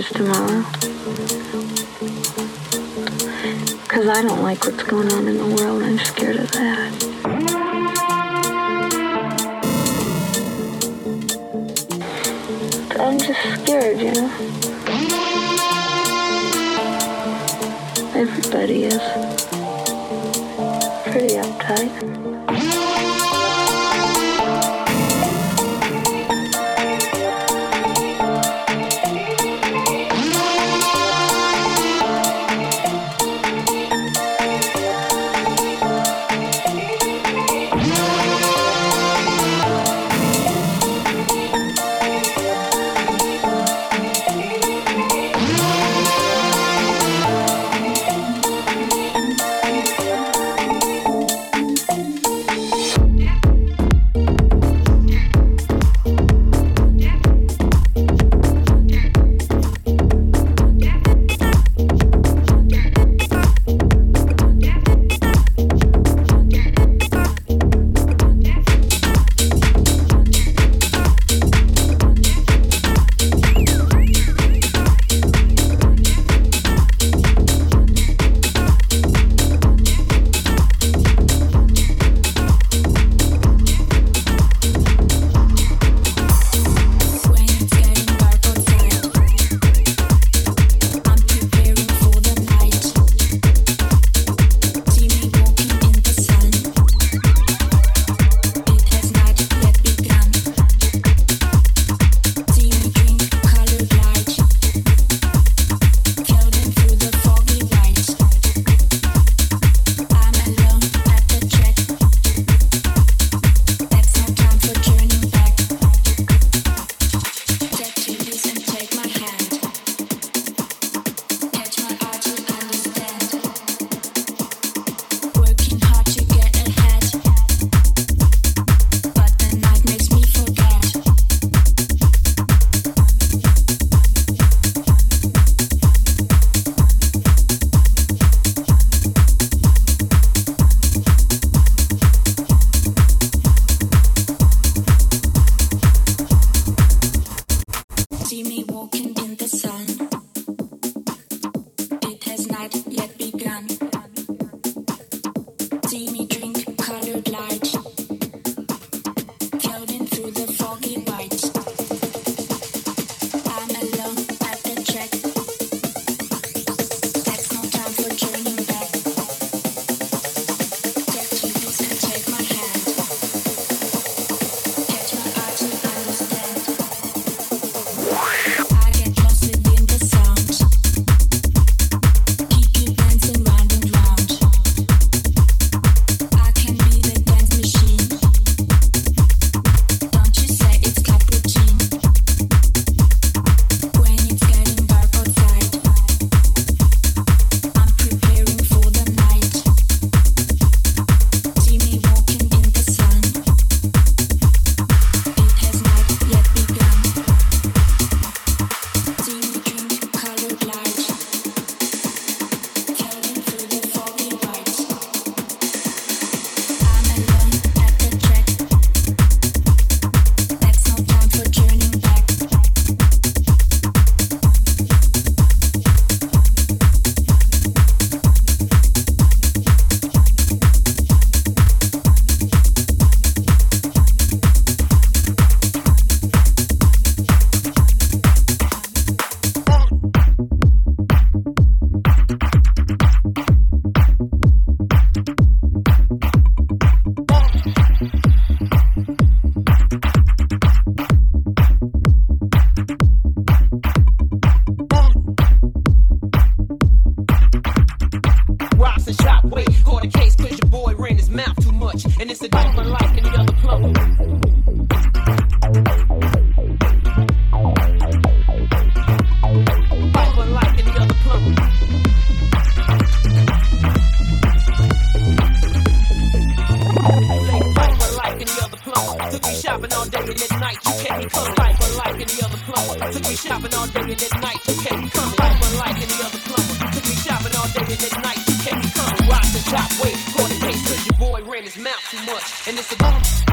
is tomorrow. Because I don't like what's going on in the world. I'm scared of that. I'm just scared, you know? Everybody is. can't be fun like unlike any other plumber. Took me shopping all day and at night. You can't be fun like unlike any other plumber. Took me shopping all day and at night. You can't be fun. Rock the top weight, caught a case 'cause your boy ran his mouth too much, and it's a.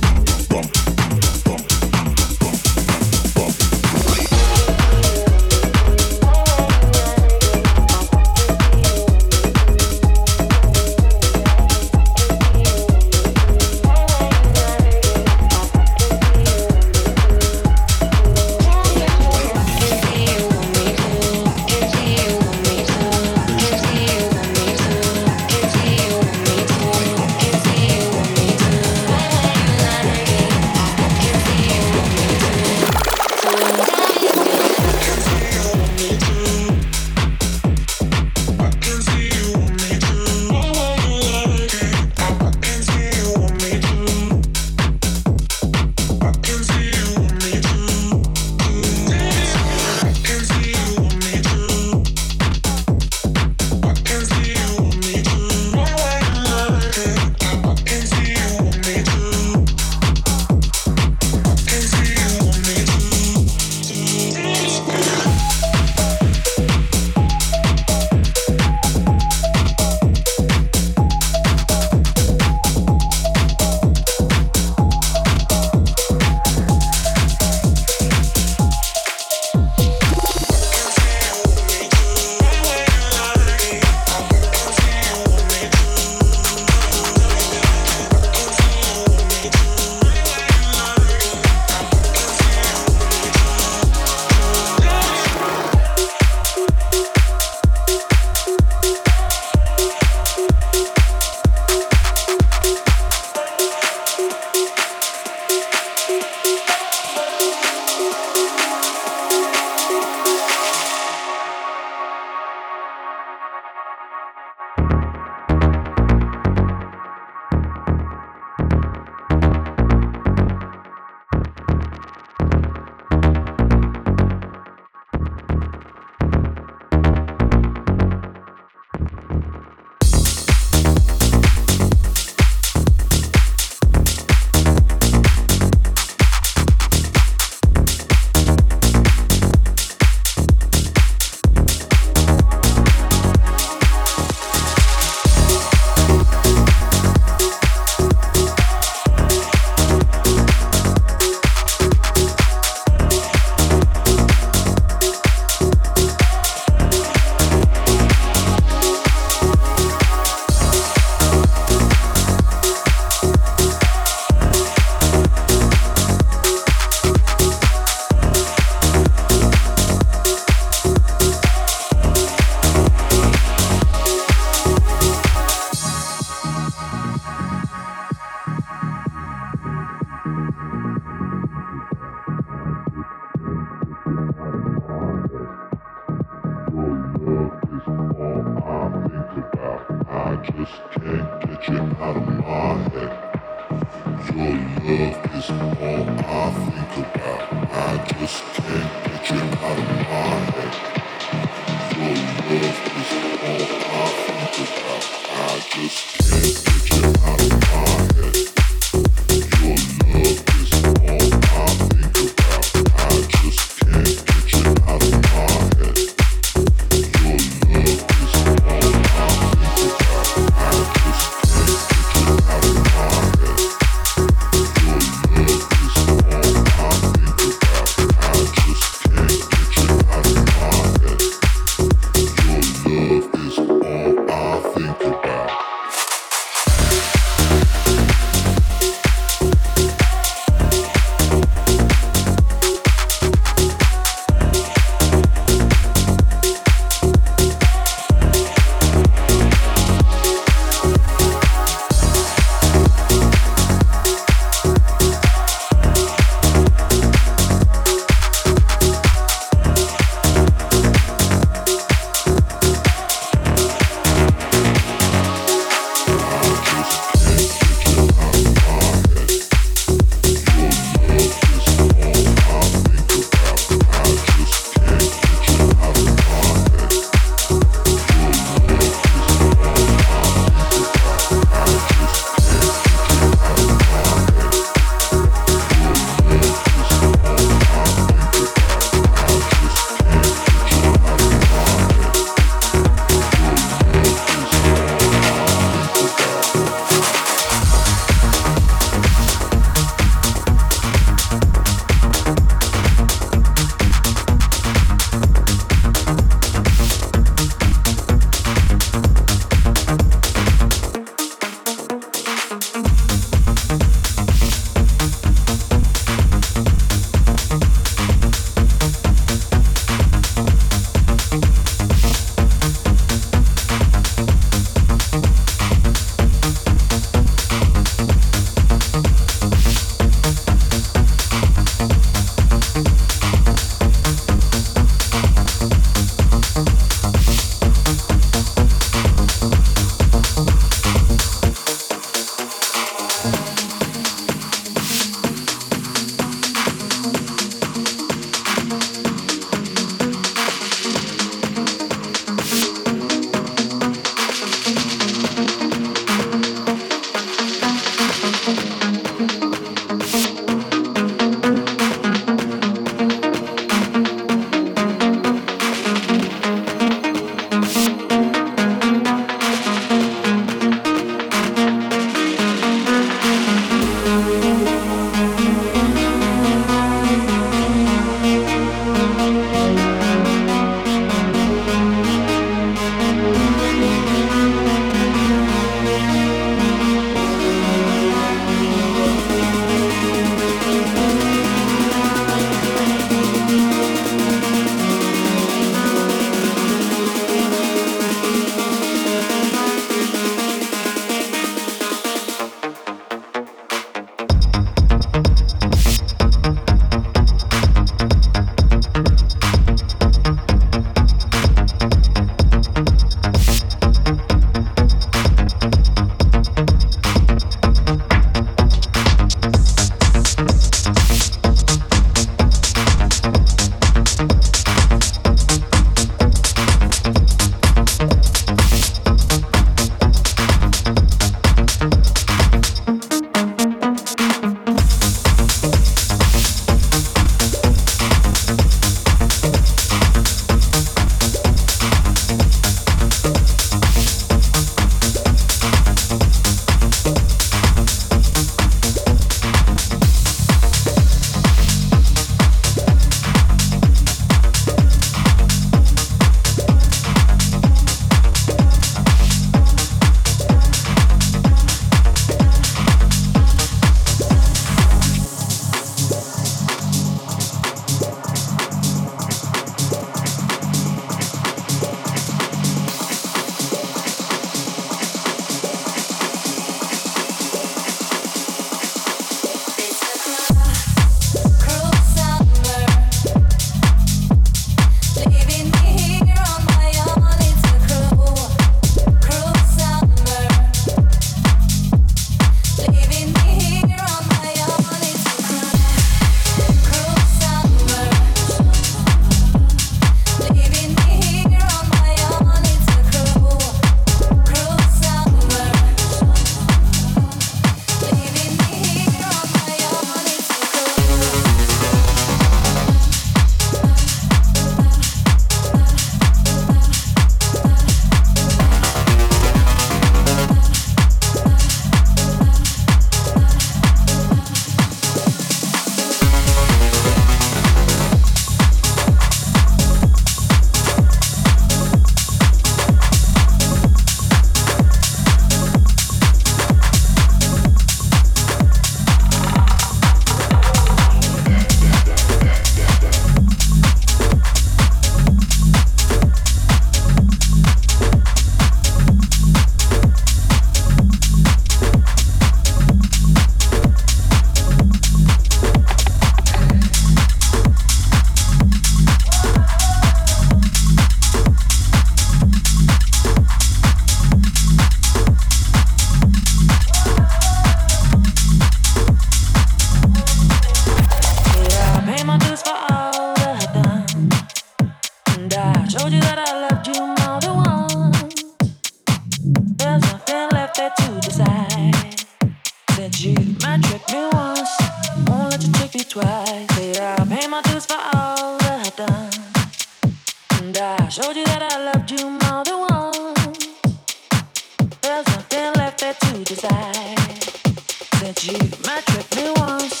me once,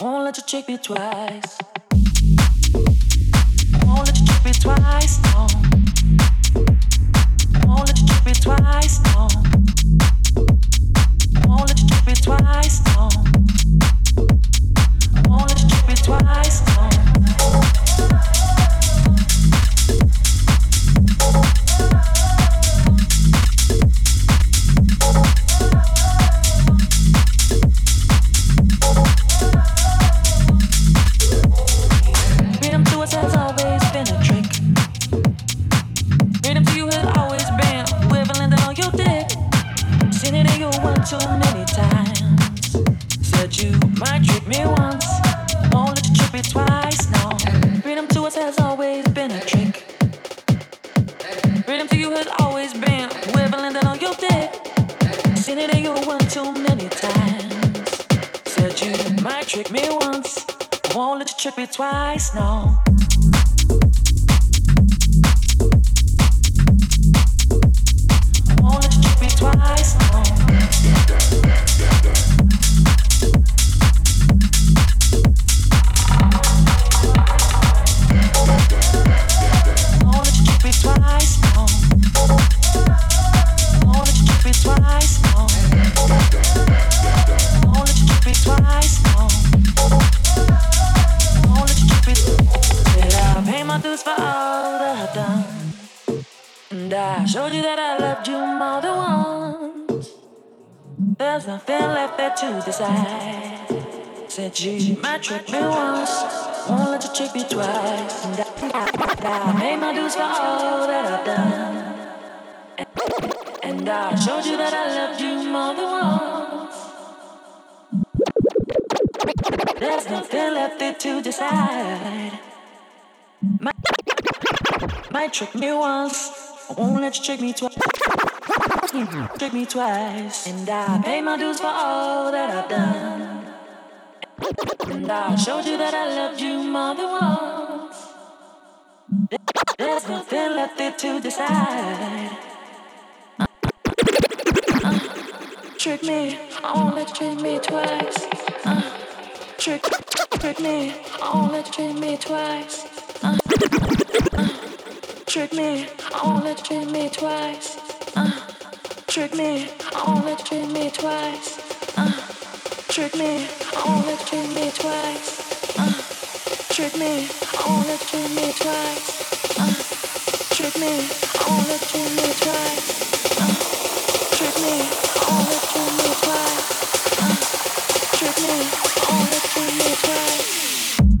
won't let you trick me twice. Won't let you trick me twice, no. Won't let you trick me twice, no. Won't let you trick me twice, no. Won't let you trick me twice, no. Trick me once, won't let you trick me twice. And I, I made my dues for all that I've done. And I showed you that I loved you more than once. There's nothing left there to decide. Might trick me once, won't let you trick me twice. Trick me twice, and I pay my dues for all that I've done. And I showed you that I loved you more than once. There's nothing left there to decide. Uh, trick me, I won't let you trick me twice. Uh, trick, trick me, I won't let you trick me twice. Uh, uh, trick me, I won't let you trick me twice. Uh, trick me, I won't let you trick me twice. Trick me, I won't let you trick me twice. Uh, trick me, I won't let you trick me twice. Uh, trick me, I won't let you trick me twice. Uh, trick me, I won't let you trick me twice. Uh, trick me, I won't let you trick me twice.